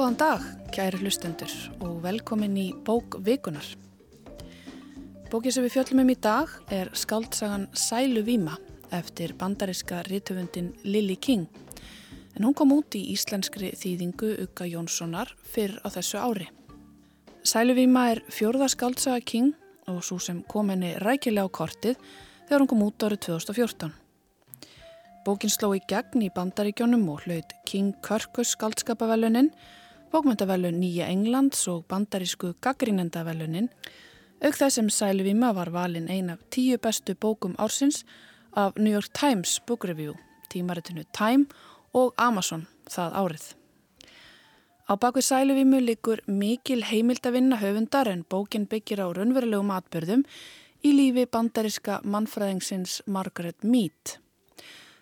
Góðan dag, kæri hlustendur og velkomin í bók vikunar. Bókið sem við fjöllum um í dag er skaldsagan Sælu Víma eftir bandariska rítöfundin Lily King. En hún kom út í íslenskri þýðingu Uka Jónssonar fyrr á þessu ári. Sælu Víma er fjörða skaldsaga King og svo sem kom henni rækilega á kortið þegar hún kom út árið 2014. Bókin sló í gegn í bandaríkjónum og hlaut King Kirkus skaldskapavellunin, bókmyndavelun Nýja Englands og bandarísku gaggrínendavellunin, auk þess sem Sæluvíma var valin ein af tíu bestu bókum ársins af New York Times Book Review, tímaritinu Time og Amazon það árið. Á bakvið Sæluvímu likur mikil heimildavinna höfundar en bókin byggir á raunverulegum atbyrðum í lífi bandaríska mannfræðingsins Margaret Mead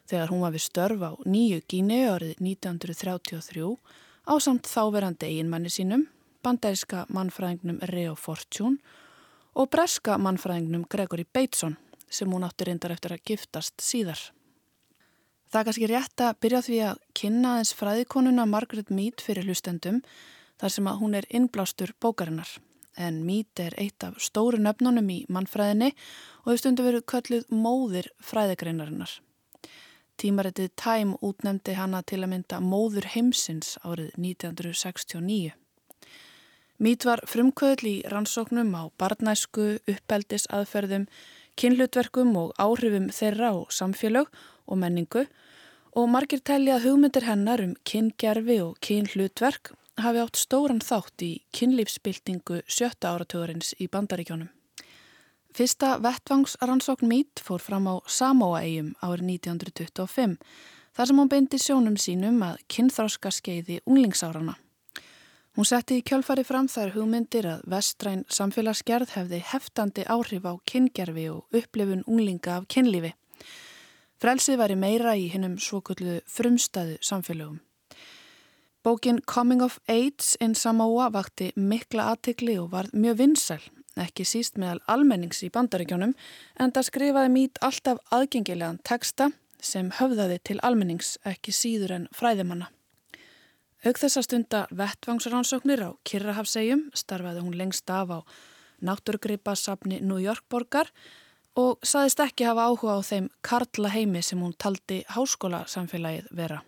þegar hún var við störf á nýju Gínu árið 1933 á samt þáverandi eiginmanni sínum, bandæriska mannfræðingnum Reo Fortune og breska mannfræðingnum Gregory Bateson sem hún átti reyndar eftir að giftast síðar. Það er kannski rétt að byrja því að kynna aðeins fræðikonuna Margaret Mead fyrir hlustendum þar sem að hún er innblástur bókarinnar. En Mead er eitt af stóru nöfnunum í mannfræðinni og þau stundu verið kölluð móðir fræðigreinarinnar. Tímaritið Time útnemdi hana til að mynda Móður heimsins árið 1969. Mít var frumkvöðl í rannsóknum á barnæsku, uppeldis aðferðum, kynhlutverkum og áhrifum þeirra á samfélög og menningu og margir telli að hugmyndir hennar um kyngerfi og kynhlutverk hafi átt stóran þátt í kynlífsbyltingu sjötta áratugurins í bandaríkjónum. Fyrsta vettvangsrannsókn Mít fór fram á Samoa-eigum árið 1925 þar sem hún beindi sjónum sínum að kynþráska skeiði unglingsárana. Hún setti í kjálfari fram þær hugmyndir að vestræn samfélagsgerð hefði heftandi áhrif á kyngerfi og upplifun unglinga af kynlífi. Frelsið væri meira í hinnum svokullu frumstæðu samfélögum. Bókin Coming of Age in Samoa vakti mikla aðtikli og var mjög vinsæl ekki síst meðal almennings í bandaríkjónum, en það skrifaði mít alltaf aðgengilegan teksta sem höfðaði til almennings ekki síður en fræðimanna. Auk þessa stunda vettvangsrannsóknir á Kirrahafsegjum starfaði hún lengst af á náttúrgripasafni New York borgar og saðist ekki hafa áhuga á þeim karla heimi sem hún taldi háskólasamfélagið vera.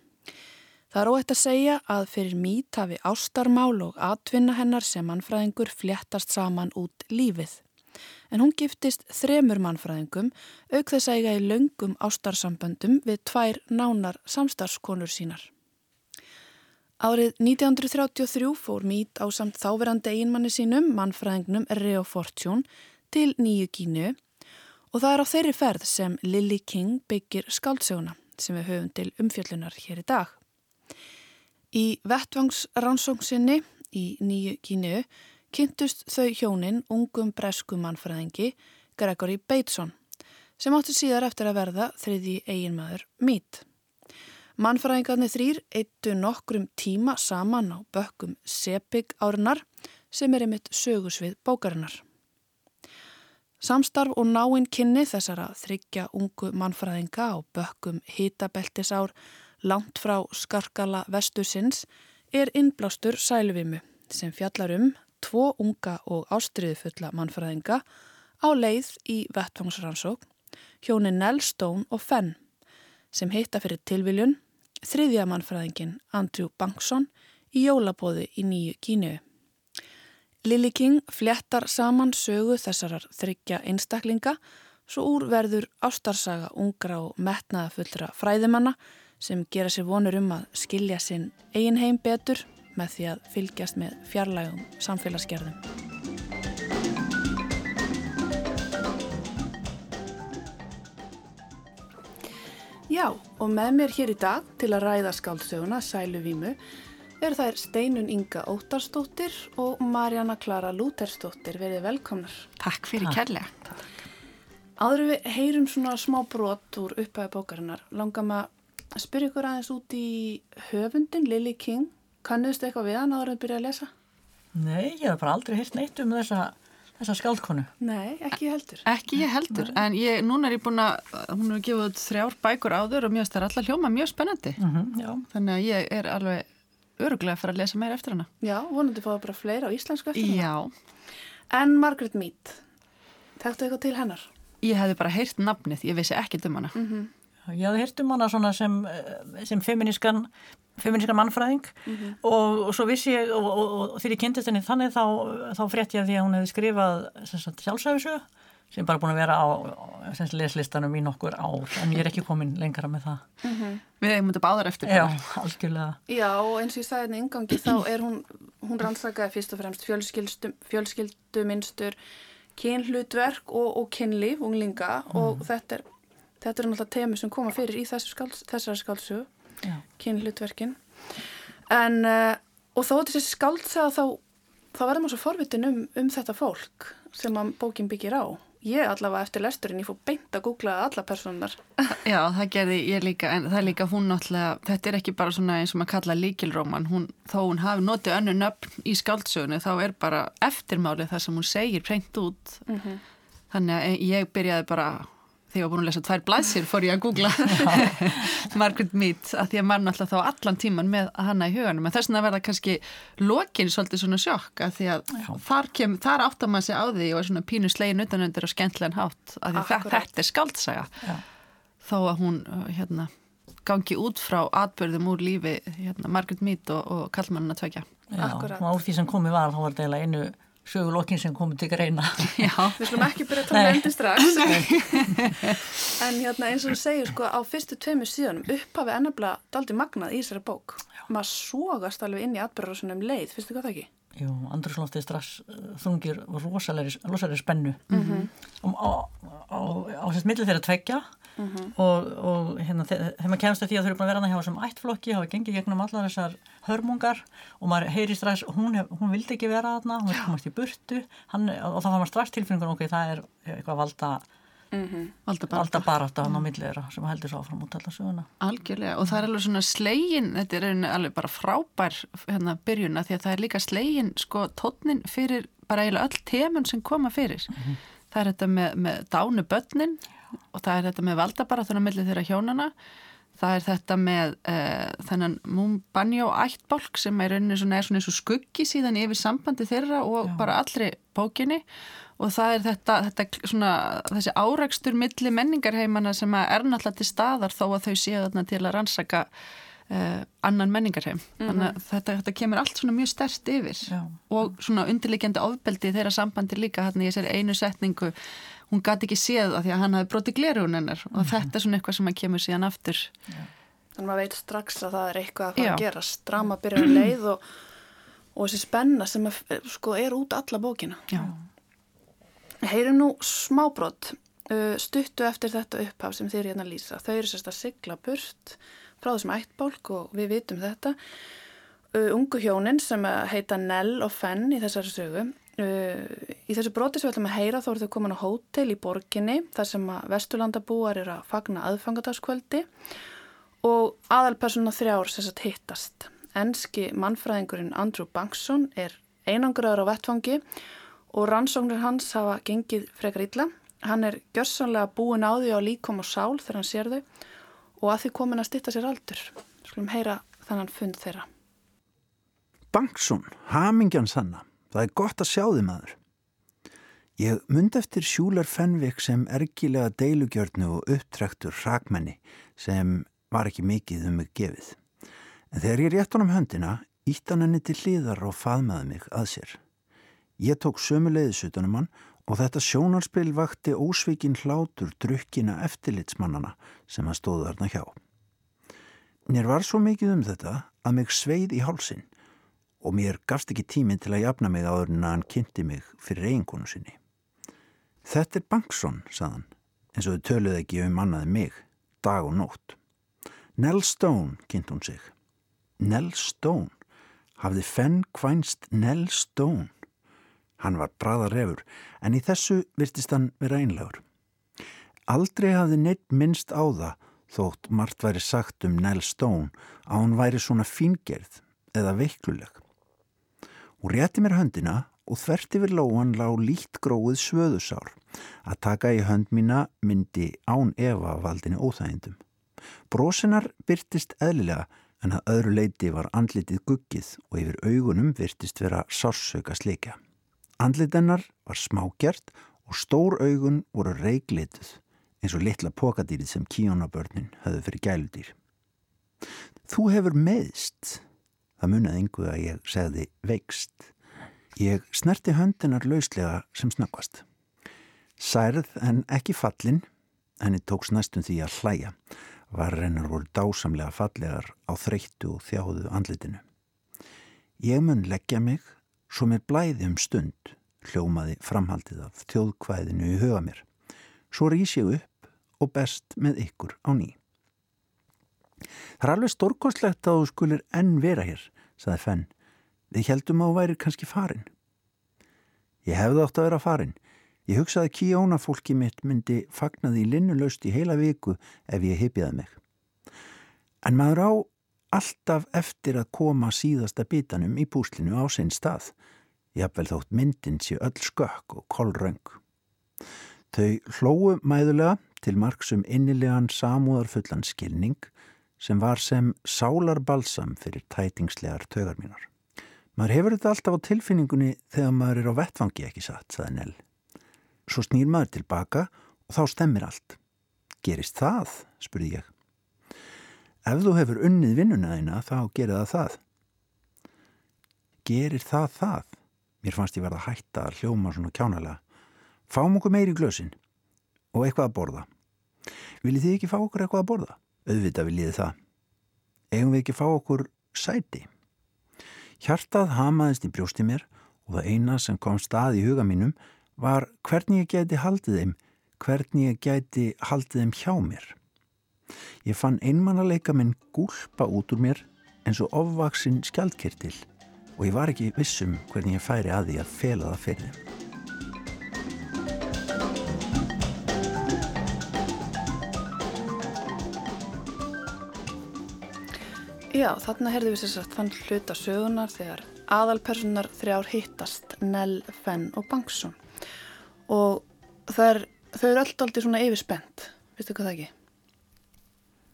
Það er óætt að segja að fyrir mít hafi ástarmál og atvinna hennar sem mannfræðingur fléttast saman út lífið. En hún giftist þremur mannfræðingum auk þess að eiga í laungum ástarsamböndum við tvær nánar samstarfskonur sínar. Árið 1933 fór mít á samt þáverandi einmanni sínum, mannfræðingnum Reo Fortune, til nýju kínu og það er á þeirri ferð sem Lily King byggir skáldsöguna sem við höfum til umfjöllunar hér í dag. Í vettvangsrannsóksinni í nýju kínu kynntust þau hjónin ungum bresku mannfræðingi Gregory Bateson sem átti síðar eftir að verða þriði eiginmaður Mead. Mannfræðingarnir þrýr eittu nokkrum tíma saman á bökkum Sepig árinar sem er einmitt sögusvið bókarinnar. Samstarf og náinn kynni þessara þryggja ungu mannfræðinga á bökkum hitabeltisár langt frá skarkala vestusins er innblástur sæluvimu sem fjallar um tvo unga og ástriðufulla mannfræðinga á leið í vettfangsrannsók hjónin Nell Stone og Fenn sem hitta fyrir tilviljun þriðja mannfræðingin Andrew Bankson í jólabóði í nýju kínu. Lily King flettar saman sögu þessarar þryggja einstaklinga svo úr verður ástarsaga ungra og metnaða fullra fræðimanna sem gera sér vonur um að skilja sinn eigin heim betur með því að fylgjast með fjarlægum samfélagsgerðum. Já, og með mér hér í dag til að ræða skáldsöguna Sælu Vímu er þær Steinun Inga Ótarsdóttir og Marjana Klara Lútersdóttir. Verðið velkomnar. Takk fyrir kærlega. Áður við heyrum svona smá brot úr upphæðu bókarinnar. Langar maður að spyrja ykkur aðeins út í höfundin Lily King kannuðstu eitthvað við hann áður að byrja að lesa? Nei, ég hef bara aldrei hirt neitt um þessa, þessa skaldkonu Nei, ekki ég heldur Ekki ég heldur, Nei. en ég, núna er ég búin að hún hefur gefið þrjár bækur áður og mjög stær allar hljóma mjög spennandi mm -hmm, þannig að ég er alveg öruglega að fara að lesa meira eftir hana. Já, vonandi fáið bara fleira á íslensku eftir hana. Já, En Margaret Mead, þekktu eitthvað til hennar? ég hefði bara heyrt nafnið, ég vissi ekkert um hana. Mhm. Ég hafði heyrt um hana svona sem, eh, sem feminískan, feminískan mannfræðing og, og svo vissi ég og, og, og þegar ég kynntist henni þannig þá, þá frétt ég að því að hún hefði skrifað sjálfsæfisög sem bara búin að vera á, á sem sagt, leslistanum í nokkur ár en ég er ekki komin lengra með það. Við eigum þetta báðar eftir. Já, bara. algjörlega. Já, og eins og ég sagði henni yngangi þá er hún, hún rannsakaði fyrst og fremst fjölskyldu, fjölskyldu minnstur, kynhlutverk og, og kynlíf, unglinga og þetta er, þetta er náttúrulega temi sem koma fyrir í þessu skáls, þessari skálsögu, Já. kynhlutverkin. En, uh, og þó þessi skáldsaga þá, þá verður maður svo forvitin um, um þetta fólk sem bókin byggir á. Ég allavega eftir lesturinn, ég fór beint að googla alla personar. Já, það gerði ég líka, en það er líka hún náttúrulega, þetta er ekki bara svona eins og maður kalla líkilróman, hún, þó hún hafi notið önnu nöfn í skáldsögunni, þá er bara eftirmálið það sem hún segir preynt út. Þannig að ég byrjaði bara, þegar ég var búin að lesa tvær blæsir, fór ég að googla Margaret Mead, að því að maður náttúrulega þá allan tíman með hana í huganum, en þess vegna verða kannski lokin svolítið svona sjokk, að því að þar, kem, þar áttar maður sig á því og er svona pínu slegin utanöndir og skemmtilegan hátt, að að þetta er skáldsaga Já. þó að hún uh, hérna, gangi út frá atbyrðum úr lífi hérna, Margaret Mead og, og kallmannuna tvekja. Já, Akkúrat. og úr því sem komið var þá var þetta eiginlega einu sögulokkin sem komið til greina. Já, Við skulum ekki byrja að tala Nei. endi strax. en hérna eins og þú segir sko á fyrstu tveimur síðanum upphafi ennabla daldi magnað í þessari bók. Maður sógast alveg inn í atbyrðarsunum leið, finnstu hvað það ekki? Jú, andrusloftið strax uh, þungir rosalegri, spennu mm -hmm. á, á, á sérst milli þeirra tveggja og, og hérna, þe- þegar maður kemst að því að þau eru búin að vera hana hjá þessum ættflokki hafa gengið gegnum allar þessar hörmungar og maður heyri strax, hún, hef, hún vildi ekki vera þarna, hún vildi komast í burtu hann, og þá var maður strax tilfinningun ok, það er eitthvað valda, valda bara valda barátta hann á milli þeirra sem heldur svo áfram út allar söguna. Algjörlega og það er alveg svona slegin, þetta er alveg bara frábær hérna byrjuna því að það er líka slegin sko tónnin fyrir bara eiginlega öll temun sem koma fyrir. Það er þetta með, með dánu börnin og það er þetta með valda þannig milli þeirra hjónana það er þetta með uh, þennan Mumbanjó ættbálk sem er rauninni svona, svona og skuggi síðan yfir sambandi þeirra og bara allri bókinni. Og það er þetta, þetta svona, þessi árækstur milli menningarheimana sem er náttúrulega til staðar þó að þau séu þarna til að rannsaka uh, annan menningarheim. Þannig að þetta, þetta kemur allt svona mjög stert yfir. Já. og svona undirliggjandi ofbeldi þeirra sambandi líka hann í þessari einu setningu hún gæti ekki séð það því að hann hafi brotið glerun hennar og þetta er svona eitthvað sem að kemur síðan aftur Þannig maður veit strax að það er eitthvað að fara að gerast. Drama byrjar leið og, og þessi spenna sem að, sko, er út alla bókina. Já. Heyrum nú smábrott uh, stuttu eftir þetta upphaf sem þeir hérna lýsa. Þau eru sérst að sigla burt frá þessum ættbólk og við vitum þetta. Uh, ungu hjónin sem að heita Nell og Fenn í þessari sögu. Uh, í þessu broti sem við ætlum að heyra þá eru þau komin á hótel í borginni þar sem að vesturlandabúar eru að fagna aðfangadagskvöldi og aðalpersona þrjár sem sagt hittast. Enski mannfræðingurinn Andrew Bankson er einangraður á vettfangi og rannsóknir hans hafa gengið frekar illa. Hann er gjörsanlega búin á því á líkom og sál þegar hann sér þau og að því komin að stitta sér aldur. Skulum heyra þannan fund þeirra. Bangsson, hamingjan sanna. Það er gott að sjá þið maður. Ég mynd eftir Sjúlar Fenvik sem ergilega deilugjörnu og upptrektur hrakmenni sem var ekki mikið um mig gefið. En þegar ég rétt honum höndina, ítt hann henni til hlýðar og faðmaði mig að sér. Ég tók sömu leiðisutunum hann og þetta sjónarspil vakti ósvikin hlátur drukkina eftirlitsmannana sem hann stóðu þarna hjá. Mér var svo mikið um þetta að mig sveið í hálsin og mér gafst ekki tíminn til að jafna mig áður en að hann kynnti mig fyrir eiginkonu sinni. Þetta er Bankson, saðan, eins og þau töluð ekki um annaði mig, dag og nótt. Nell Stone, kynnt hún sig. Nell Stone? Hafði Fenn kvænst Nell Stone? Hann var bræðarefur, en í þessu virtist hann vera einlegur. Aldrei hafði neitt minnst á það þótt margt væri sagt um Nell Stone að hún væri svona fíngerð eða veikluleg. Hún rétti mér höndina og þvert yfir lóan lá lít gróið svöðusár. Að taka í hönd mína myndi án Eva valdinni óþægindum. Brósinar byrtist eðlilega en að öðru leiti var andlitið guggið og yfir augunum virtist vera sársauka sleikja. Andlitennar var smágjert og stór augun voru reiklituð eins og litla pokadýrið sem kíjónabörnin höfðu fyrir gæludýr. Þú hefur meðst. Það munið yngu að ég segði veikst. Ég snerti höndinar lauslega sem snöggvast. Særð en ekki fallin, henni tóks næstum því að hlæja. Varrennar voru dásamlega fallegar á þreyttu og þjáðu andlitinu. Ég mun leggja mig, svo mér blæði um stund, hljómaði framhaldið af þjóðkvæðinu í huga mér. Svo rýs ég upp og best með ykkur á ný. Það er alveg stórkostlegt að þú skulir enn vera hér, saði Fenn. Þið heldum að þú væri kannski farin. Ég hefði átt að vera farin. Ég hugsaði að kíóna fólki mitt myndi fagnaði í linnulaust í heila viku ef ég heipiði mig. En maður á alltaf eftir að koma síðasta bitanum í púslinu á sinn stað. Jafnvel þótt myndin sé öll skökk og kollröng. Þau hlóu mæðulega til marksum innilegan samúðarfullan skilning sem var sem sálarbalsam fyrir tætingslegar tögar mínar. Maður hefur þetta alltaf á tilfinningunni þegar maður er á vettfangi ekki satt, saði Nell. Svo snýr maður tilbaka og þá stemmir allt. Gerist það? spurði ég. Ef þú hefur unnið vinnuna þína þá gerir það það. Gerir það það? Mér fannst ég verða hætta að hljóma svona kjánalega. Fáum okkur meiri glösin og eitthvað að borða. Viljið þið ekki fá okkur eitthvað að borða? Auðvitað viljið það. Eigum við ekki fá okkur sæti? Hjartað hamaðist í brjósti mér og það eina sem kom stað í huga mínum var hvernig ég gæti haldið þeim, hvernig ég gæti haldið þeim hjá mér. Ég fann einmannaleika minn gúlpa út úr mér eins og ofvaksinn skjaldkirtil og ég var ekki vissum hvernig ég færi að því að fela það fyrir þeim. Já, þarna herði við sér sagt fann hluta sögunar þegar aðalpersonar þrjár hittast, Nell, Fenn og Bangsson. Og er, þau eru öll aldrei svona yfirspennt, veistu hvað það ekki?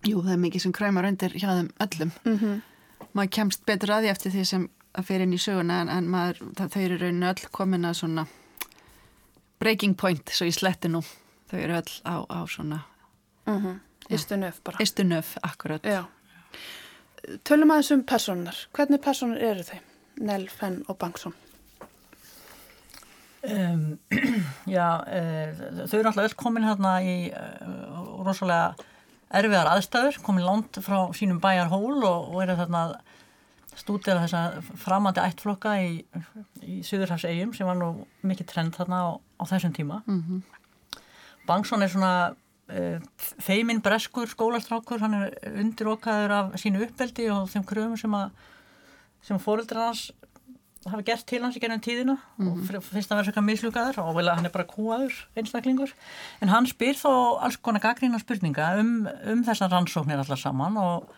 Jú, það er mikið sem kræmar undir hjá þeim öllum. Mm -hmm. Maður kemst betur aði eftir því sem að fyrir inn í söguna en, en maður, það, þau eru rauninu öll komin að svona breaking point, svo í sletti nú. Þau eru öll á, á svona... Mm -hmm. Istu nöf bara. Istu nöf, akkurat. Já. Tölum aðeins um personar. Hvernig personar eru þau? Nell, Fenn og Bangsson. Um, já, uh, þau eru alltaf öll komin hérna í uh, rosalega erfiðar aðstæður, komin langt frá sínum bæjar hól og, og eru þarna stúdera þessa framandi ættflokka í, í Suðurhafsegjum sem var nú mikið trend þarna á, á þessum tíma. Mm -hmm. Bangsson er svona feiminn breskur skólastrákur, hann er undirokaður af sínu uppbeldi og þeim kröfum sem að sem fóreldrar hans hafa gert til hans í gennum tíðina mm -hmm. og finnst að vera svona mislugaður og vel að hann er bara kúaður einstaklingur en hann spyr þó alls konar gaggrína spurninga um, um þessar rannsóknir allar saman og,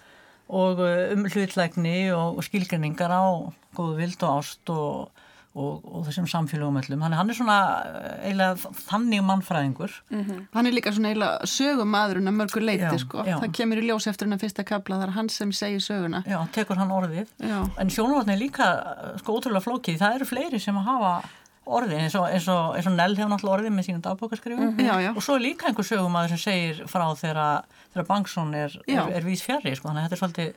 og um hlutlækni og, og skilgrinningar á góðu vild og ást og og, og þessum samfélagum öllum. Þannig hann er svona eiginlega þannig mannfræðingur. Mm -hmm. Hann er líka svona eiginlega sögumadurinn að mörgur leiti já, sko. Já. Það kemur í ljós eftir hennar fyrsta kabla þar hann sem segir söguna. Já, tekur hann orðið. Já. En sjónvartin er líka sko ótrúlega flókið. Það eru fleiri sem hafa orðið eins og, eins og, eins og Nell hefur náttúrulega orðið með sínum dagbókarskrifum mm -hmm. og svo er líka einhver sögumadur sem segir frá þegar, Bangsson er, er, er vís fjari sko. þannig að þetta er svolítið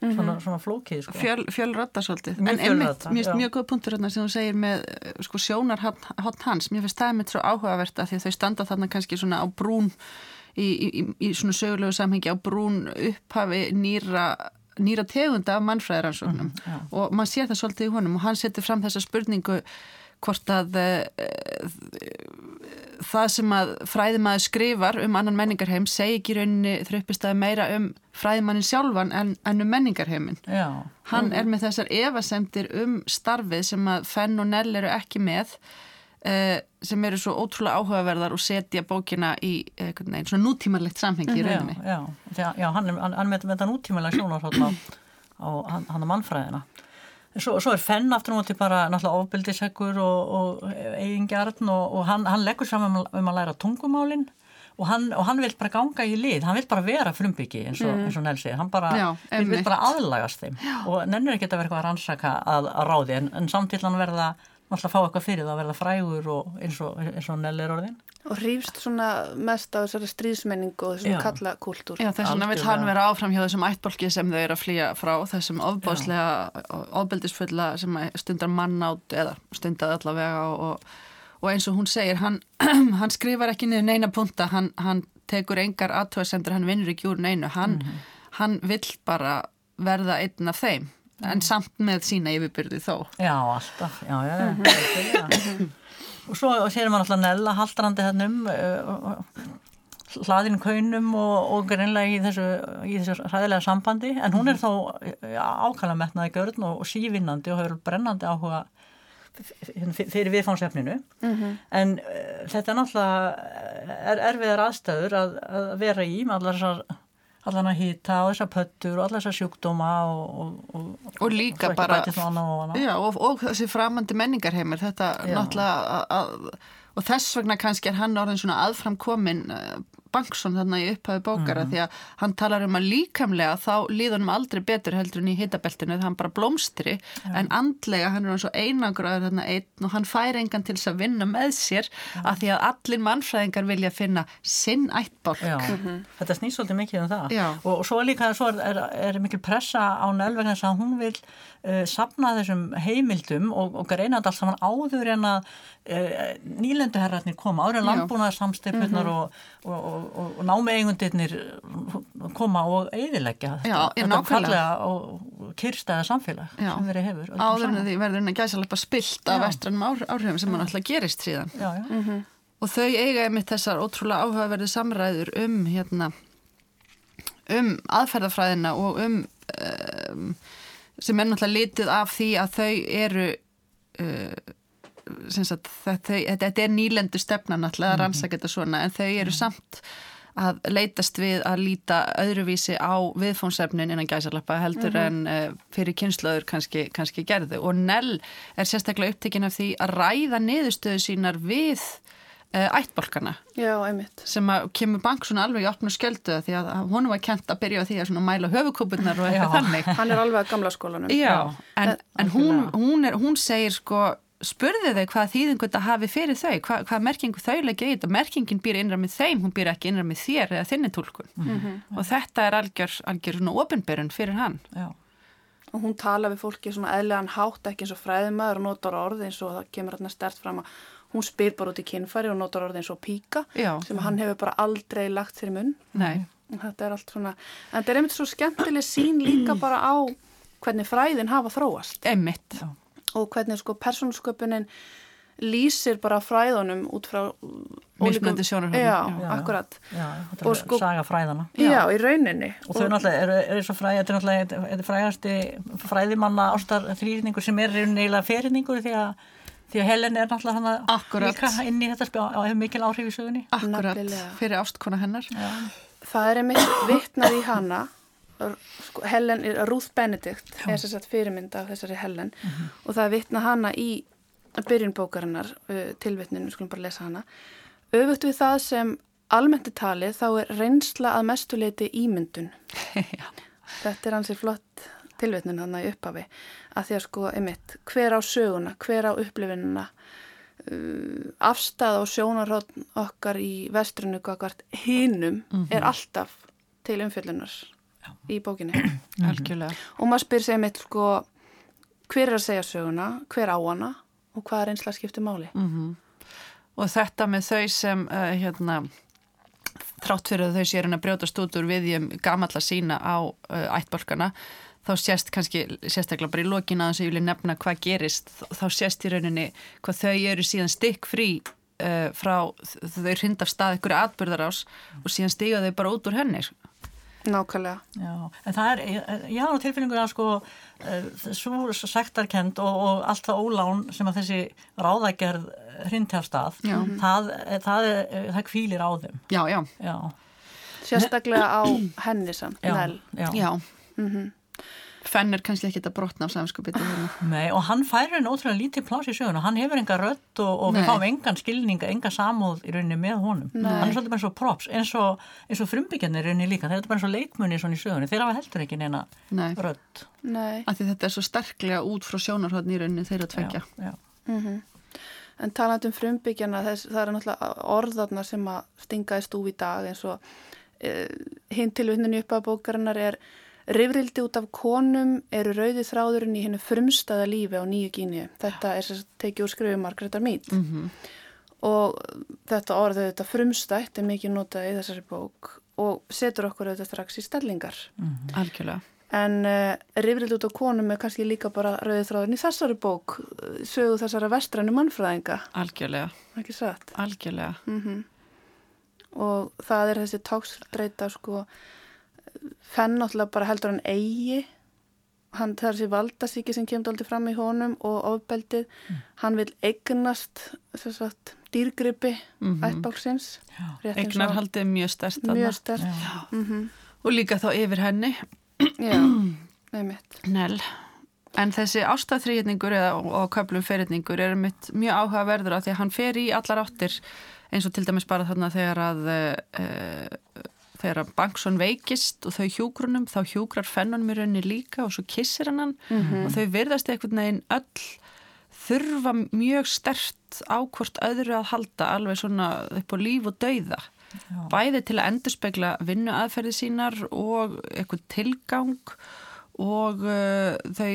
Mm -hmm. svona, svona flókið sko. Fjöl, fjölrata svolítið. Mjög en einmitt, mér finnst mjög góð punktur hérna sem þú segir með sko, sjónar hot hans. Mér finnst það einmitt svo áhugavert að því að þau standa þarna kannski svona á brún í, í, í, í svona sögulegu samhengi á brún upphafi nýra nýra tegunda af mannfræðaransóknum mm og maður sér það svolítið í honum og hann setur fram þessa spurningu hvort að uh, það sem að fræðimæður skrifar um annan menningarheim segi ekki rauninni þröppistæði meira um fræðimannin sjálfan en, en um menningarheimin. Já. Hann er með þessar evasemtir um starfið sem að Fenn og Nell eru ekki með uh, sem eru svo ótrúlega áhugaverðar og setja bókina í uh, nein, svona nútímanlegt samhengi í rauninni. Já, já, já hann er, er með þetta nútímanlega sjónar á, á hann, hann er mannfræðina. Svo, svo er Fenn aftur og móti bara náttúrulega ofbildiseggur og, og eigingjarn og, og hann, hann leggur saman um, um að læra tungumálinn og hann, og hann vil bara ganga í lið, hann vil bara vera frumbyggi eins og, eins og Nelsi, hann bara Já, vil, vil bara aðlagast þeim Já. og nennir ekki að vera eitthvað að rannsaka að, að ráði en, en samtill hann verða náttúrulega fá eitthvað fyrir það að verða frægur og eins og, eins og Nelli er orðin. Og hrýfst svona mest á þessari stríðsmenningu og þessum Já. kalla kultúr. Já, þess vegna vil hann vera áfram hjá þessum ættbólki sem þau eru að flýja frá, þessum ofbáslega, ofbeldisfulla sem stundar mannátt eða stundar allavega og, og, og eins og hún segir, hann, hann skrifar ekki niður neina punta, hann, hann tekur engar aðtöðasendur, hann vinnur ekki úr neinu, hann, hann vill bara verða einn af þeim, en samt með sína yfirbyrði þó. Já, alltaf, já, já, já. og svo sér maður alltaf Nella haldrandi þannum uh, hlaðin kaunum og, og greinlega í þessu, í þessu ræðilega sambandi. En hún er þó ja, ákala metnaði görn og, og sívinnandi og hefur brennandi áhuga f- fyrir viðfánsefninu en uh, þetta er náttúrulega er erfiðar aðstæður að, að vera í með allar þessar allan að hýta og þessar pöttur og allar þessar sjúkdóma og, og, og, Og líka bara-. Já, og, þessi framandi menningarheimur, þetta Já. náttúrulega, að- að, og þess vegna kannski er hann orðin svona aðframkomin Bangsson þarna í upphafi bókara Mhm. því að hann talar um að líkamlega þá líðunum aldrei betur heldur en í hitabeltinu það hann bara blómstri en andlega hann er hann svo einangraður þarna einn og hann fær engan til þess að vinna með sér af því að allir mannfræðingar vilja finna sinn ættbólk. Já, þetta snýst svolítið mikið um það. Og, og svo líka svo er, er, er mikil pressa á Nell vegna þess að hún vil uh, sapna þessum heimildum og, og greina þetta allt saman áður en að uh, nýlenduherratnir koma, áður en Já. landbúnaðar samstefnurnar og, og, og, og, og námi eigundirnir koma og já, þetta fallega og kyrstæða samfélag Já. sem verið hefur Áður en því verður hann að gæsa alveg spilt af vestrannum áhr- áhrifum sem hann alltaf gerist síðan. Já, já. Og þau eiga einmitt þessar ótrúlega áhugaverði samræður um hérna um aðferðafræðina og um, um sem er náttúrulega litið af því að þau eru uh, sagt, þetta, þetta er nýlendu stefna náttúrulega að rannsaka þetta svona en þau eru samt að leitast við að líta öðruvísi á viðfónsefnin innan gæsalappa heldur en uh, fyrir kynnslöður kannski, kannski gerðu. Og Nell er sérstaklega upptekinn af því að ræða niðurstöðu sínar við ættbolkana Já, einmitt. sem að kemur bank svona alveg í opnu skjöldu því að honum var kent að byrja því að svona mæla höfukúpunar og eitthvað þannig Hann er alveg að gamla skólanum. Já, en, Eh, en hún, hún, er, hún segir sko, spurði þau hvað þýðingu þetta hafi fyrir þau, hvað, hvað merkingu þau leggja í þetta, merkingin býr innra með þeim, hún býr ekki innra með þér eða þinni tólkun og þetta er algjör, algjör svona opinberun fyrir hann. já. Og hún tala við fólki svona eðlegan hátt ekki eins og fræðumæður og notar orð eins og það kemur hérna stert fram að hún spyr bara út í kynfæri og notar orð eins og píka Já. sem hann hefur bara aldrei lagt fyrir munn. Nei, Og þetta er allt svona, en þetta er einmitt svo skemmtileg sín líka bara á hvernig fræðin hafa þróast einmitt. Já. og hvernig sko persónusköpunin lýsir bara fræðunum út frá Mismunandi sjónarhornum, Já, já. Akkurat. Já, Og er sko- saga fræðana. Já, í rauninni. Og þau náttúrulega eru, eru svo fræði, þetta er náttúrulega er frægasti fræðimanna ástar þrýrningur sem er eiginlega fyrirningur því að, því að Helen er náttúrulega hana Akkurat. líka inn í þetta spjá og hefur mikil áhrif í sögunni. Akkurat, fyrir ástkona hennar. Það er einmitt vitnað í hana. Sko, Helen, Ruth Benedict er þess að fyrirmynda af þessari Helen. Og það er vitnað hana í byrjun bókarinnar uh, tilvitninu, við skulum bara lesa hana. Öfugt við það sem almennt er talið þá er reynsla að mestuleiti ímyndun. Þetta er hansi flott tilvitnun hann í upphafi að því að sko, einmitt, hver á söguna, hver á upplifinuna uh, afstæð og sjónarhótt okkar í vestrinu kakvart hinum er alltaf til umfyllunar í bókinni. Algjörlega. og maður spyr sig einmitt sko hver er að segja söguna, hver á hana og hvað er einslega skipti máli Og þetta með þau sem, uh, hérna, þrátt fyrir að þau sér hann að brjótast út úr viðjum gamalla sína á uh, ættbolkana, þá sést kannski, sérstaklega bara í lokina þess að ég vilja nefna hvað gerist, þá sést í rauninni hvað þau eru síðan stykk frí uh, frá, þau hrind af stað ykkur atbyrðarás og síðan stiga þau bara út úr henni. Nákvæmlega Já, en það er, ég hafa tilfinningur að sko svo sektarkend og, og allt það ólán sem að þessi ráðagerð hrindi af stað, Já. það, það, það kvílir á þeim. Já, já, Já, sérstaklega á henni samt, já, já. já. Mhm. Fenn er kannski ekki þetta brotna á samskupið Nei, og hann færir henni ótrúlega lítið plás í söguna, hann hefur enga rött og, og við fáum engan skilning, enga samúð í rauninni með honum. Nei. Hann er svolítið bara eins og props, eins og, eins og frumbyggjarnir í rauninni líka, þeir eru bara eins og leikmunni svona í sögunni, þeir hafa heldur ekki neina Nei, rött. Nei, af því þetta er svo sterklega út frá sjónarhóðn í rauninni þeirra tvekja. Já, já. en talandi um frumbyggjana þess, það eru náttúrulega orðarnar sem að stinga í stúf í dag eins og uh, hinn tilvittninu upp að bókarinnar er Rifrildi út af konum eru rauði þráðurinn í hennu frumstæða lífi á nýju gínu. Þetta er sem sagt tekið úr skrifu Margreðar Mít. Mm og þetta orðið þetta frumstætt er mikið notað í þessari bók og setur okkur þetta strax í stellingar. Algjörlega. En uh, rifrild út á konum er kannski líka bara rauðið þráðurinn í þessari bók, sögu þessara vestrænu mannfræðinga, Algjörlega. ekki satt? Algjörlega. Mm Og það er þessi tóksdreita sko, fenn náttúrulega bara heldur hann eigi, hann er þessi valdasíki sem kemur aldrei fram í honum og ofbeldið, hann vil eignast að dýrgripi mm Mhm. ættbálsins, Eignarhaldið er mjög þarna. mjög stert. Mm Og líka þá yfir henni, Já, nefnitt. Nell. En þessi ástæðþrýjetningur eða og köflum ferjetningur er mitt mjög áhugaverður af því að hann fer í allar áttir eins og til dæmis bara þarna þegar að uh, þegar að Bangsson veikist og þau hjúgrunum þá hjúgrar fennunum í rauninni líka og svo kissir hann hann. Mhm. og þau virðast einhvern veginn öll þurfa mjög stert á hvort öðru að halda alveg svona upp á líf og dauða. Bæði til að endurspegla vinnu aðferði sínar og eitthvað tilgang og uh, þau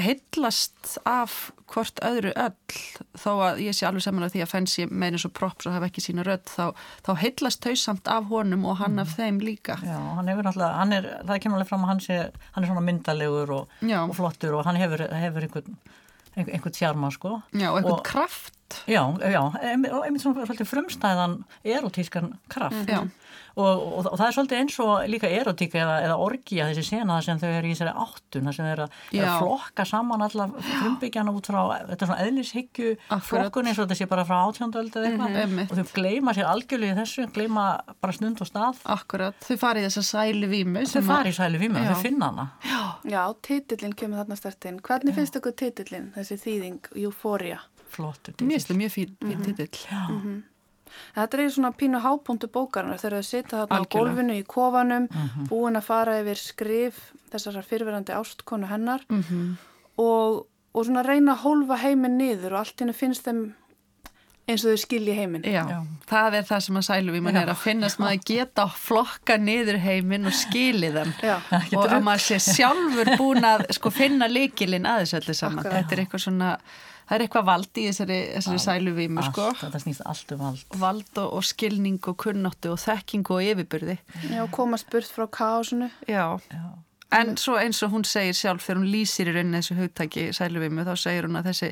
heillast af hvort öðru öll. Þó að ég sé alveg saman af því að fenn sé meðin svo props og hafa ekki sína rödd þá, þá heillast þau samt af honum og hann af þeim líka. Já, hann hefur náttúrulega, hann er, það kemur alveg fram að hann sé, hann er svona myndalegur og, og flottur og hann hefur, hefur einhvern, einhvern, einhvern sjarma, sko. Já, og eitthvað Og- kraft Já, já, einmitt- og einmitt svona svolítið frumstæðan erotískan kraft. Já. Og, og, og það er svolítið eins og líka erotíka eða, eða orgía þessi sena sem þau eru í þessari áttun, það sem þau eru að, Já. að flokka saman alla frumbyggjana út frá, þetta er svona eðlishyggju flokkun eins og þetta sé bara frá átjóndöld eða eitthvað. Einmitt. Og þau gleyma sér algjörlega í þessu, gleyma bara stund og stað. Akkurat, þau farið þessa sælu vímu Þau fari í sælu vímu, Já. þau finna hana. Já, titillin kemur þarna stertinn. Hvernig finnst ykkur Flottur. Mér finnst það mjög fín, fín titill Já. Þetta er svona pínu hápunktu bókarinnar þegar þau sita þarna á Algjörlega. gólfinu í kofanum, Mhm. búin að fara yfir skrif þessar fyrverandi ástkonu hennar Mhm. og, og svona reyna að hólfa heiminn niður og allt henni finnst þeim eins og þau skilji heiminn. Já, Já. það er það sem að sæluvíman Já. er að finnast maður geta flokka niður heiminn og skili þeim og að maður sé sjálfur búin að sko, finna líkilinn aðeins öllu saman Akkurat. þetta er eitthvað svona það er eitthvað vald í þessari, þessari sæluvímu sko. Þetta snýst allt um allt. vald og, og skilning og kunnáttu og þekkingu og yfirbyrði Já, komast burt frá káosinu. Já, Já. en svo eins og hún segir sjálf þegar hún lýsir í rauninni þessu hugtaki sæluvímu þá segir hún að þessi,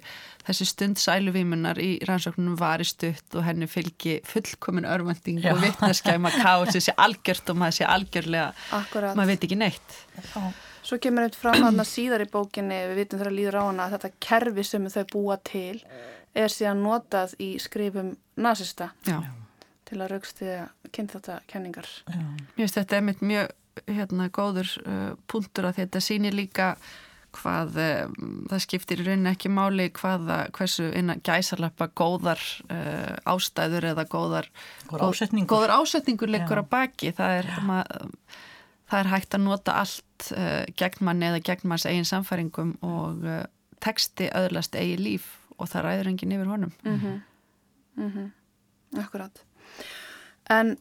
þessi stund sæluvímunar í rannsóknunum vari stutt og henni fylgi fullkomin örvending og vittneskæma kási sé algjört og maður sé algjörlega Akkurat. maður veit ekki neitt Já. Svo kemur eitt fram hann síðar í bókinni, við vitum þegar líður á hana að þetta kerfi sem þau búa til er síðan notað í skrifum nazista Já, til að raukst því að kynna þetta kenningar. mér finnst þetta einmitt mjög hérna, góður uh, punktur að þetta sýnir líka hvað uh, það skiptir í rauninni ekki máli hvað, hversu innan gæsalappa góðar uh, ástæður eða góðar Góður ásetningur. góður ásetningur leikur Já. á baki það er, ma, það er hægt að nota allt uh, gegn manni eða gegn manns eigin samfæringum og uh, texti öðlast eigi líf og það ræður enginn yfir honum Mm Akkurat. En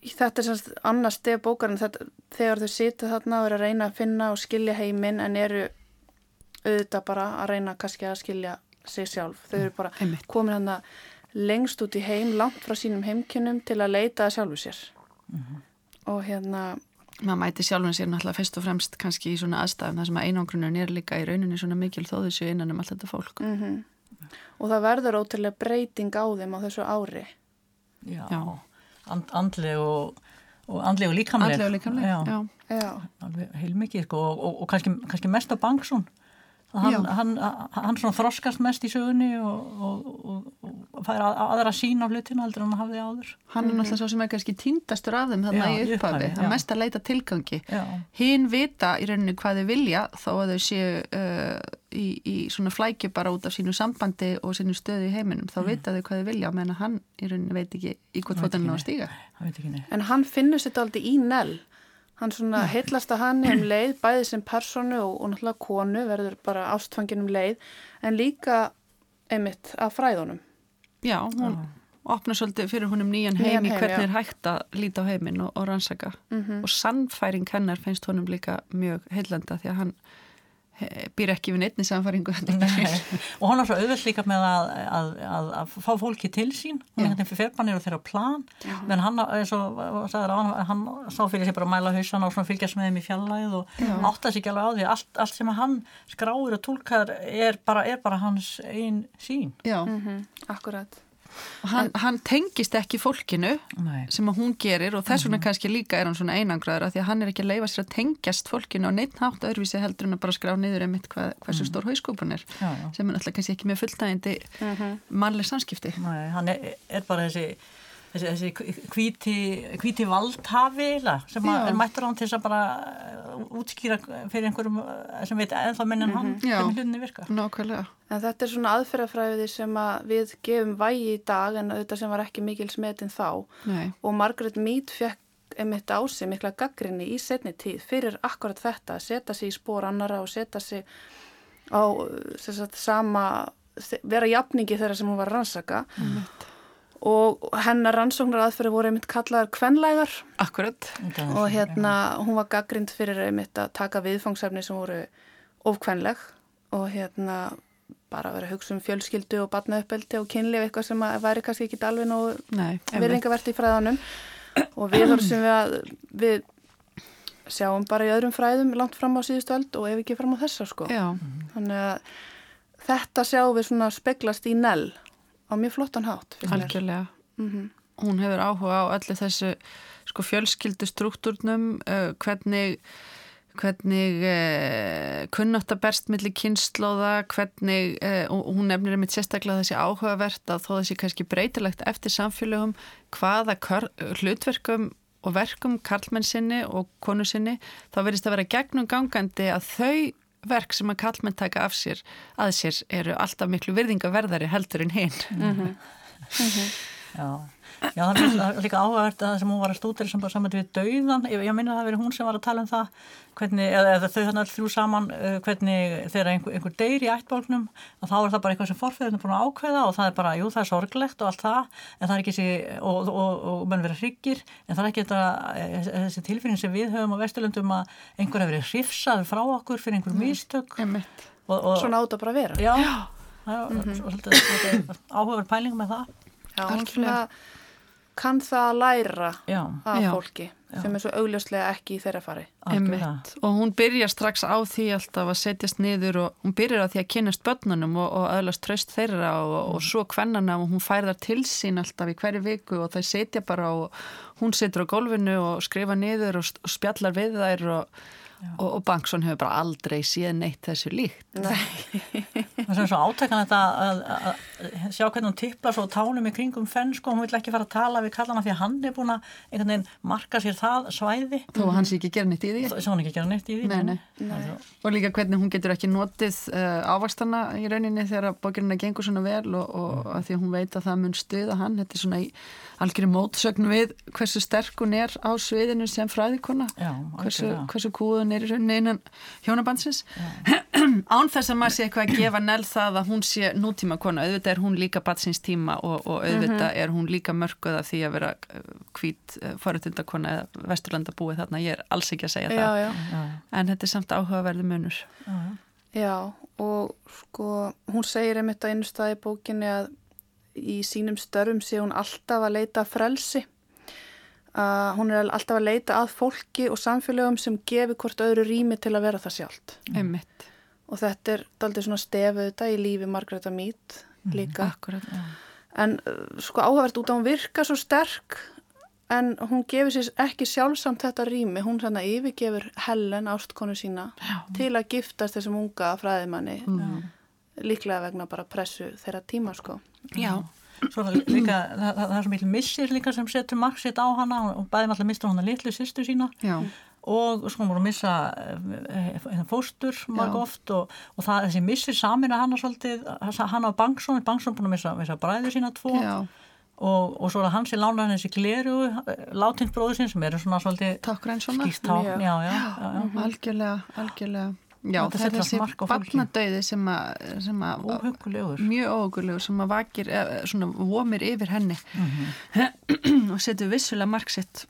þetta er semst annars stef bókarinn þetta, þegar þau sita þarna og eru að reyna að finna og skilja heiminn en eru auðvitað bara að reyna kannski að skilja sig sjálf. Þau eru bara Einmitt. komin hann lengst út í heim, langt frá sínum heimkynum til að leita að sjálfu sér. Og hérna, maður mæti sjálfum sér náttúrulega fyrst og fremst kannski í svona aðstæðum þar sem að einangrunum er líka í rauninni svona mikil þó þessu innan um allt þetta fólk mm og það verður ótrúlega breyting á þeim á þessu ári. Já. Já. And, andleg og, og andleg og líkamleg. Andlega líkamlega, Já. já. Já, Alveg heilmikið sko og, og, og kannski, kannski mest á Bangsson. Hann, hann, hann svona þroskast mest í sögunni og, og, og, og fær að, aðra sín á hlutina heldur en hann hafði áður Hann er náttúrulega svo sem er kannski tíndastur af þeim þarna Já, í upphafi, að já. mest að leita tilgangi. Hinn vita í rauninni hvað þau vilja þó að þau séu uh, í, í svona flækju bara út af sínu sambandi og sínu stöðu í heiminum. Þá vita þau hvað þau vilja og meðan hann í rauninni veit ekki í hvort ekki á að stíga. hann veit ekki neitt En hann finnur sér þetta aldrei í Nell. Hann svona heillast að hann um leið, bæði sem personu og, og náttúrulega konu, verður bara ástfangin um leið, en líka einmitt af fræðunum. Já, hún opnar svolítið fyrir húnum nýjan Nýjan heim hvernig já. er hægt að líta á heiminn og, og rannsaka. Og sannfæring hennar finnst honum líka mjög heillanda því að hann býr ekki við neittni sannfæringu. Nei. og hann er svo auðvöld líka með að, að, að, að fá fólki til sín. Hún er fyrir ferbannir og þeirra plan. Menn hann, eins og sagður, hann, hann sá fyrir sér bara að mæla hausan og fylgjast með þeim í fjallæð og átta sig ekki alveg á því. Allt, allt sem hann skráir og tólkar er bara, er bara hans einn sín Já, Mm Akkurat. Og hann, hann tengist ekki fólkinu Nei. sem að hún gerir og þess vegna kannski líka er hann svona einangraður af því að hann er ekki að leifa sér að tengjast fólkinu og neitt hátt öðruvísi heldur en að bara skrá niður einmitt hvað, hversu stór hauskúpan er Já, já. sem er náttúrulega kannski ekki með fulltægindi mannleg samskipti Nei, hann er, er bara þessi þessi, þessi hvíti, hvíti valdhafi sem er mættur hann til þess að bara uh, útskýra fyrir einhverjum uh, sem veit ennþá minn en hann Já. hvernig hlutinni virka. Nákvæmlega. En þetta er svona aðferðafræði sem að við gefum vægi í dag en auðvitað sem var ekki mikil smetin þá. Nei. og Margaret Mead fekk einmitt á sig mikla gaggrinni í setni tíð fyrir akkurat þetta, að setja sig í spór annara og setja sig á sem sagt, sama, vera jafningi þeirra sem hún var rannsaka og hennar rannsóknar aðferði voru einmitt kallaðar kvenlægar. Akkurat. Og hérna hún var gaggrind fyrir einmitt að taka viðfangsefni sem voru ofkvenleg og hérna bara vera að hugsa um fjölskyldu og barnauppeldi og kynlif eitthvað sem að væri kannski ekki alveg nú virðingavert í fræðanum og við þarfum sem við að við sjáum bara í öðrum fræðum langt fram á síðustu öld og ef ekki fram á þessa sko. Já, þannig að þetta sjáum við svona speglast í nell á mjög flottan hátt algjörlega Mhm. Hún hefur áhuga á öllu þessu sko fjölskyldu struktúrnum uh, hvernig hvernig uh, kunnátt að berst millir kynnslóða, hvernig uh, og hún nefnir einmitt sérstaklega þessi áhugavert að þó þessi kannski breytilegt eftir samfélögum, hvaða hlutverkum og verkum karlmenn sinni og konu sinni þá verðist að vera gegnum gangandi að þau verk sem að karlmenn taka af sér að sér eru alltaf miklu virðingaverðari heldur en hinn Já, Já það er líka- áhugavert að það sem hún var að stúdera sem bara saman við dauðan, ég, ég minna að það verið hún sem var að tala um það, hvernig, eða, eða þau þannig all þrjú saman, uh, hvernig þegar einhver, einhver deyr í ættbólgnum og þá er það bara eitthvað sem forfeyðin er búin að ákveða og það er bara, jú það er sorglegt og allt það en það er ekki þessi, og, og, og, og menn verið hryggir, en það er ekki þetta eh, þessi tilfinning sem við höfum á Vesturlundum að einhver hefur verið hrifsað frá okkur fyrir einhver mistök. Einmitt. og, og, svona átt að bara vera. Já, það er svolítið, svolítið áhugaverð pæling með það. Já, kann það að læra Já, af Já. fólki sem er svo augljóslega ekki í þeirra fari. Og hún byrjar strax á því alltaf að setjast niður og hún byrjar á því að kynast börnunum og, og öðlast tröst þeirra og, og svo kvennana og hún fær þar til sín alltaf í hverju viku og þau setja bara og hún setur á gólfinu og skrifa niður og, og spjallar við þær og, og, og Bankson hefur bara aldrei síðan neitt þessu líkt. Það er svo átakan þetta að, að, að sjá hvernig hún tipplar svo tánum í kringum fenn sko, hún vill ekki fara að tala við kallana því að hann er búin að einhvern veginn marka sér það svæði Þó að hann sé ekki gera neitt í því. sem hann ekki gera neitt í því Nei, nei. Og líka hvernig hún getur ekki notið uh, ávakstana í rauninni þegar bókirina gengur svona vel og, og að því að hún veit að það mun stuða hann. Þetta er svona í algjörði mótsögn við hversu sterk hún er á sviðinu sem fræðikona. Já, Hversu, hversu kúðun er í rauninni innan hjónabandsins. Án þess að maður sé eitthvað að gefa nell það að hún sé nútíma kona. Auðvitað er hún líka batsins tíma og, og auðvitað er hún líka mörguð af því að vera hvít uh, forutundakona eða vesturlanda búið þarna. Ég er alls ekki að segja það. Já, já. En þetta er samt áhugaverði munur. Já, og sko, hún segir einmitt að einu staði bókinni að í sínum störfum sé hún alltaf að leita frelsi. Uh, hún er alltaf að leita að fólki og samfélögum sem gefi hvort öðru rými til að vera það sjálft. Einmitt. Og þetta er daldið svona stefið þetta í lífi Margreta Mead líka. Akkurat. En uh, sko áhugavert út að hún virka svo sterk en hún gefur sér ekki sjálfsamt þetta rými. Hún þannig yfirgefur Helen, ástkonu sína, Já. til að giftast þessum unga fræðimanni. Líklega vegna bara pressu þeirra tíma sko. Já, svo líka, það, það, er svo mikil missir líka sem setur marg sitt á hana og bæði með alltaf mistur hana litlu sýstu sína Já. og sko hún voru að missa uh, fóstur marg oft og, og það, þessi missir samin að hana svolítið, hana á Bangsson Bangsson búin að missa, missa bræður sína tvo Já. og, og svo er það hans í lánaðan þessi gleru, látins bróður sín sem eru svona svolítið Tákgræn svona. skýrt tákn, Mjög. já, já, já, já. Algjörlega, algjörlega. Já, Þetta það er þessi barnadauði sem að, sem að óhugulegur mjög óhugulegur sem að vakir eh, svona vomir yfir henni Mhm. og setur vissulega marksitt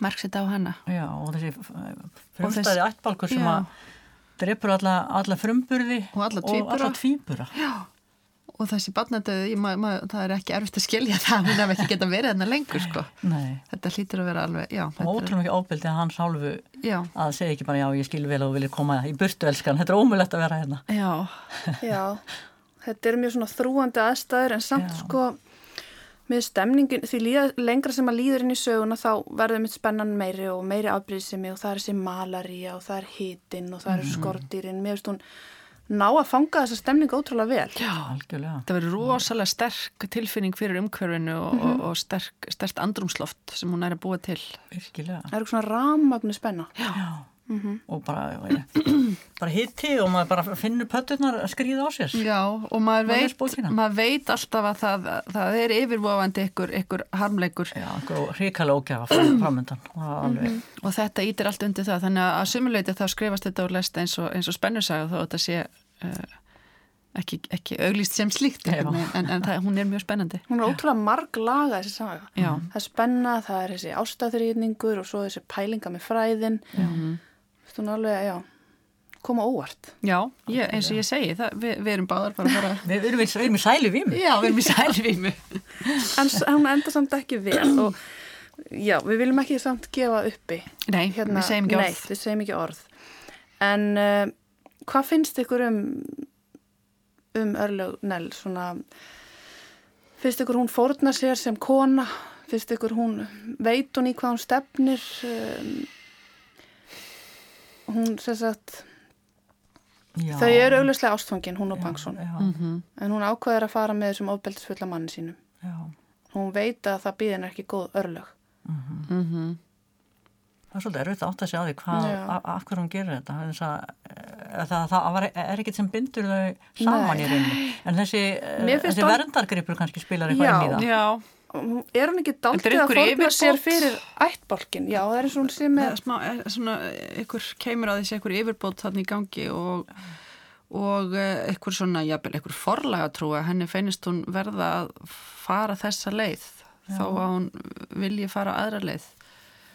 marksitt á hana Já, og þessi Og frumstæði ættbalkur sem Já. að dreipur alla, alla frumburði Og alla tvíbura. alla tvíbura. Og þessi ma, það er ekki erfitt að skilja það, hún hef ekki geta verið hennar lengur sko. Nei, þetta hlýtur að vera alveg já, er- ótrúlega mikið ábyldi að hans hálfu já, að segja ekki bara já, ég skil vel og vilja koma í burtu elskan, þetta er ómulett að vera hérna. já, Já, þetta er mjög svona þrúandi aðstæður en samt Já. sko með stemningin, því líða, lengra sem að líður inn í söguna þá verður mitt spennan meiri og meiri afbrýðsemi og það er þessi malaría og það er hitin og það eru skordýrin, mér veist hún ná að fanga þessa stemningu ótrúlega vel. Já, algjörlega. það verður rosalega sterk tilfinning fyrir umhverfinu og, og, og sterk, sterkt andrumsloft sem hún er að búa til Virkilega. Það eru svona rámagnu spenna. Já. Og bara, bara hitti og maður bara finnur pötturnar að skrýða á sér. Já, og maður Maður veit, maður veit alltaf að það, það er yfirvofandi ykkur, ykkur harmleikur Já, einhver hrikalega ógæfa framöndan. Er alveg. og þetta ítir allt undir það þannig að sumuleiti þá skrifast þetta og lest eins og, eins og spennusaga þó að þetta sé uh, ekki, ekki auglýst sem slíkt Já. en, en það, hún er mjög spennandi Hún er ótrúlega marg laga þessi saga. Já. Það er spenna, það er þessi ástæðurýðningur og svo þessi pælinga með fræðin. Þú er alveg, já, koma óvart. Já, ég, eins og ég segi það, við, við erum báðar bara að fara Við við erum, í- við erum í sæli vími. Já, við erum í sælvímu En hún enda samt ekki vel og já, við viljum ekki samt gefa uppi. Nei, við segjum ekki Nei, orð við segjum ekki orð. En uh, hvað finnst ykkur um, um örlög Nell? Svona, finnst ykkur hún fórna sér sem kona? Finnst ykkur hún, veit hún í hvað hún stefnir? Um, hún, sem sagt, Já. þau eru augljóslega ástfangin, hún og Bangsson. Já, Mhm. En hún ákveður að fara með þessum ofbeldisfulla manni sínum. já. Hún veit að það býðin ekki góð örlög. Mhm. Það er svolítið erfitt að átta sig á því hvað, af hverju hún gerir þetta. Þess að, eh, það, það var, er ekkert sem bindur þau saman Nei. í rauninni. En þessi, eh, þessi það- verndargripur kannski spilar eitthvað inn í það. Já, Er hún ekki dálítið að fórna sér fyrir ættbálkin? Já, það er eins og hún sé það með... er smá, er svona, ykkur kemur á þessi ykkur yfirbót þarna í gangi og, og eh, ykkur svona, jafnvel, ykkur forlega trúa, henni finnist hún verða að fara þessa leið þó að hún vilji fara aðra leið.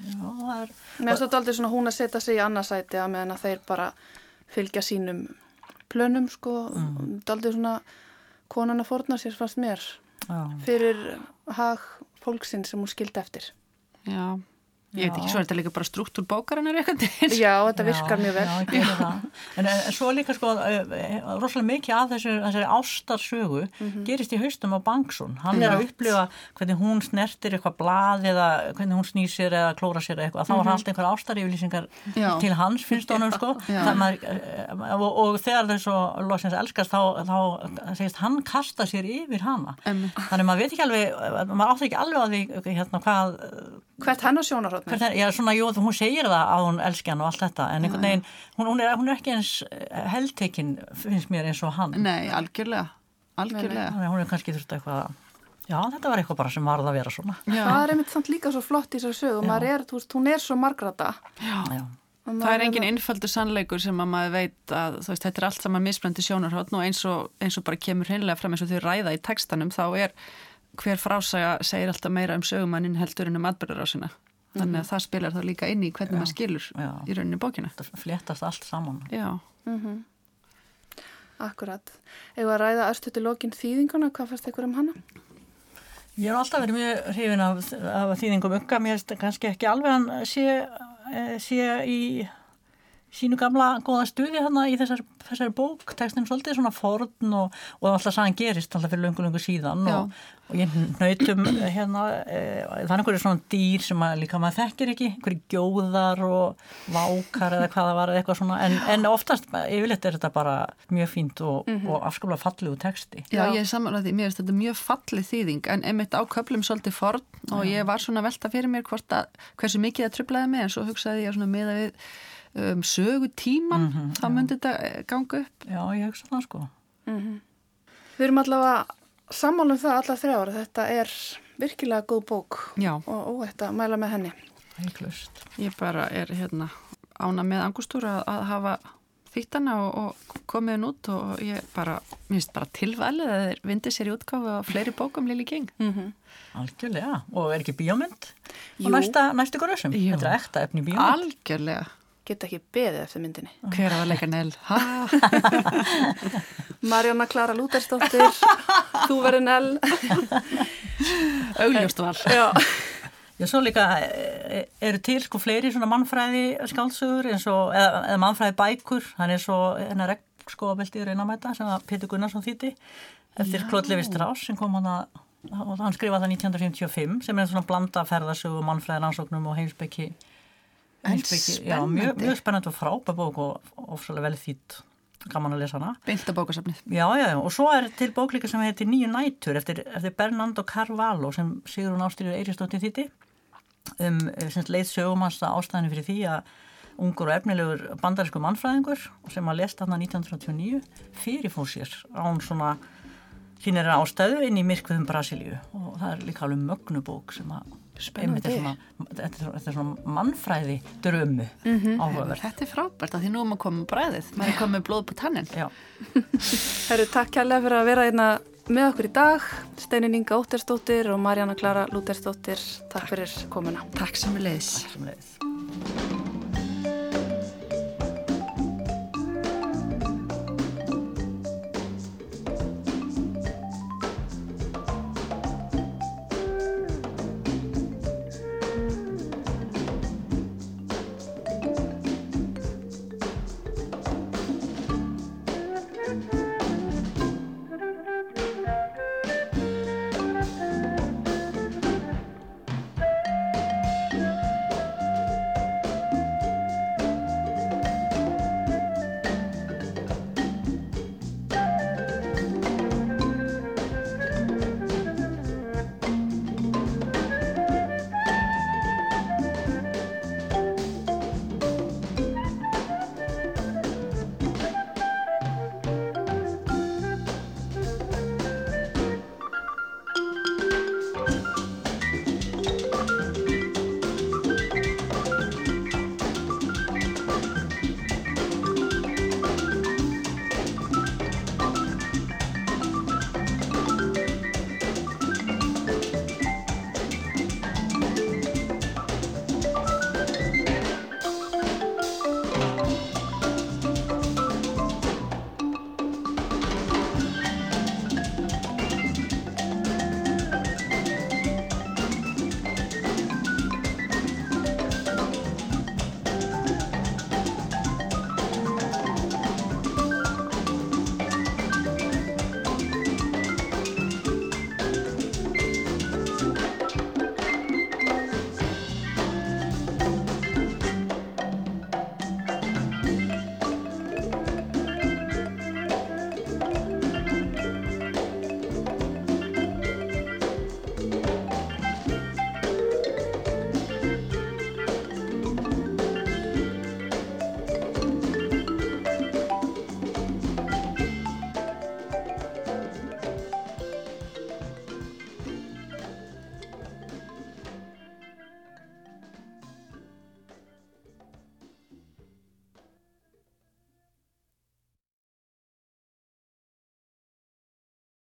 Já, það er, Mér finnst þetta aldrei svona hún að setja sig í annarsæti að meðan að þeir bara fylgja sínum plönum, sko. Mm. Aldrei svona konan að fórna sér fannst mér já. Fyrir hag fólksinn sem hún skildi eftir. Já, ég veit Já. ekki, svo er þetta líka bara struktúr bókarinnar eitthvað. Já, þetta virkar mjög vel. Já, það. En, en svo líka sko, eh, rosalega mikið af þessu, þessari ástarsögu Mhm. gerist í haustum á Bangsson. Hann er að upplifa hvernig hún snertir eitthvað blað eða hvernig hún snýsir eða klóra sér eitthvað. Þá er allt einhver ástaryflýsingar Mhm. Já. til hans, finnst honum sko. Já. Það maður, eh, og, og þegar þau svo loksins elskast þá, þá segist hann kasta sér yfir hana. Einmitt. Þannig maður veit ekki alveg, maður átti ekki alveg að því hérna hvað Hvert hennar sjónarhóttni? Hvernig, er- já, svona, jú, hún segir það að hún elski hann og allt þetta, en einhvern veginn, hún, hún, er, hún er ekki eins heldtekinn, finnst mér, eins og hann. Nei, algjörlega, algjörlega. Að hún er kannski þurft eitthvað, já, þetta var eitthvað bara sem varð að vera svona. Já. Það er einmitt samt líka svo flott í þessar sögu. Maður er, þú veist, hún er svo margrata. Já, Það er engin innfaldur sannleikur sem að maður veit að veist, þetta er allt saman misbrandi sjónarhóttn og eins og, eins og bara kemur hreinlega fram eins og þau ræða í textanum þá er hver frásaga segir alltaf meira um sögumannin heldur en um atbyrðarásina. Þannig að það spilar þá líka inn í hvernig maður skilur Já. í rauninni bókina. þetta fléttast allt saman. Já, Akkurat. Eða að ræða aðstötu lokin þýðinguna, hvað fannst ykkur um hana? Ég hef alltaf verið mjög hrifin af, af þýðingum ugga, mér finnst kannski ekki alveg hann sé, eh, sé í sínu gamla góða stuði hérna í þessar, þessari bók, textin svolítið svona forn og, og alltaf sagan gerist alltaf fyrir löngu, löngu síðan og, og ég nautum hérna, e, það er einhverju svona dýr sem að líka maður þekkir ekki, einhverju gjóðar og vákar eða hvað það var eitthvað svona, en, en oftast yfirleitt er þetta bara mjög fínt og, mm -hmm. og afskaplega fallegu texti. Já, ég er samanlega því, mér finnst þetta mjög fallið þýðing en einmitt á köplum svolítið forn og ég var svona velta fyrir mér hvort að það svo að um, sögu tíman mm -hmm, þá myndi þetta eh, ganga upp Já, ég hugsa það sko mm -hmm. Við erum allavega sammálum það alla þrjára, þetta er virkilega góð bók Já. og óætt að mæla með henni Heiklust. Ég bara er hérna ána með angustúra að hafa þýttana og, og komið henn út og ég bara, mér finnst bara tilvalið að þeir vindi sér í útgáfu á fleiri bókum Lili King mm -hmm. Algjörlega, og er ekki bíómynd? Og næsta, næstu góðsum, þetta er ekta efni bíómynd Algjörlega Geta ekki beðið eftir myndinni. Hver á að leika Nell? Marjóna Klara Lútersdóttir, þú verið Nell. Augljóst val. Já. Já, svo líka e, eru til sko fleiri svona mannfræði skálsugur eins og, eða, eða mannfræði bækur, hann er svo hennar regnskóabeltið reynamæta sem að Pétur Gunnarsson þýtti eftir Klóð Levi Strauss sem kom hann að, hann skrifaði það 1955 sem er svona blanda ferðarsögu, mannfræði, rannsóknum og Heimsbyggi, já, mjög, mjög spennandi og frábæð bók og ofsalega vel þýtt gaman að lesa hana. Beinta bókasafnið. Já, já, já, og svo er til bóklíka sem heitir Nýju nætur eftir, eftir Bernardo Carvalho sem Sigrun Ástýrjur Eiristóttir þýtti um leið sögumannsta ástæðinu fyrir því að ungur og efnilegur bandarísku mannfræðingur sem að lesta hann 1939 fyrirfóð sér án svona hinn er ástæðu inn í myrkviðum Brasilíu. Og það er líka alveg mögnubók sem að Spennandi. Þetta er svona mannfræði drömu mm -hmm. áhugaverð. Þetta er frábært að því nú er maður komið bræðið, maður er komið blóð på tannin. Herru, takk kærlega fyrir að vera einna hérna með okkur í dag. Steinin Inga Óttersdóttir og Marjana Klara Lútersdóttir, takk fyrir komuna. Takk sem við leiðis. Takk sem við leiðis.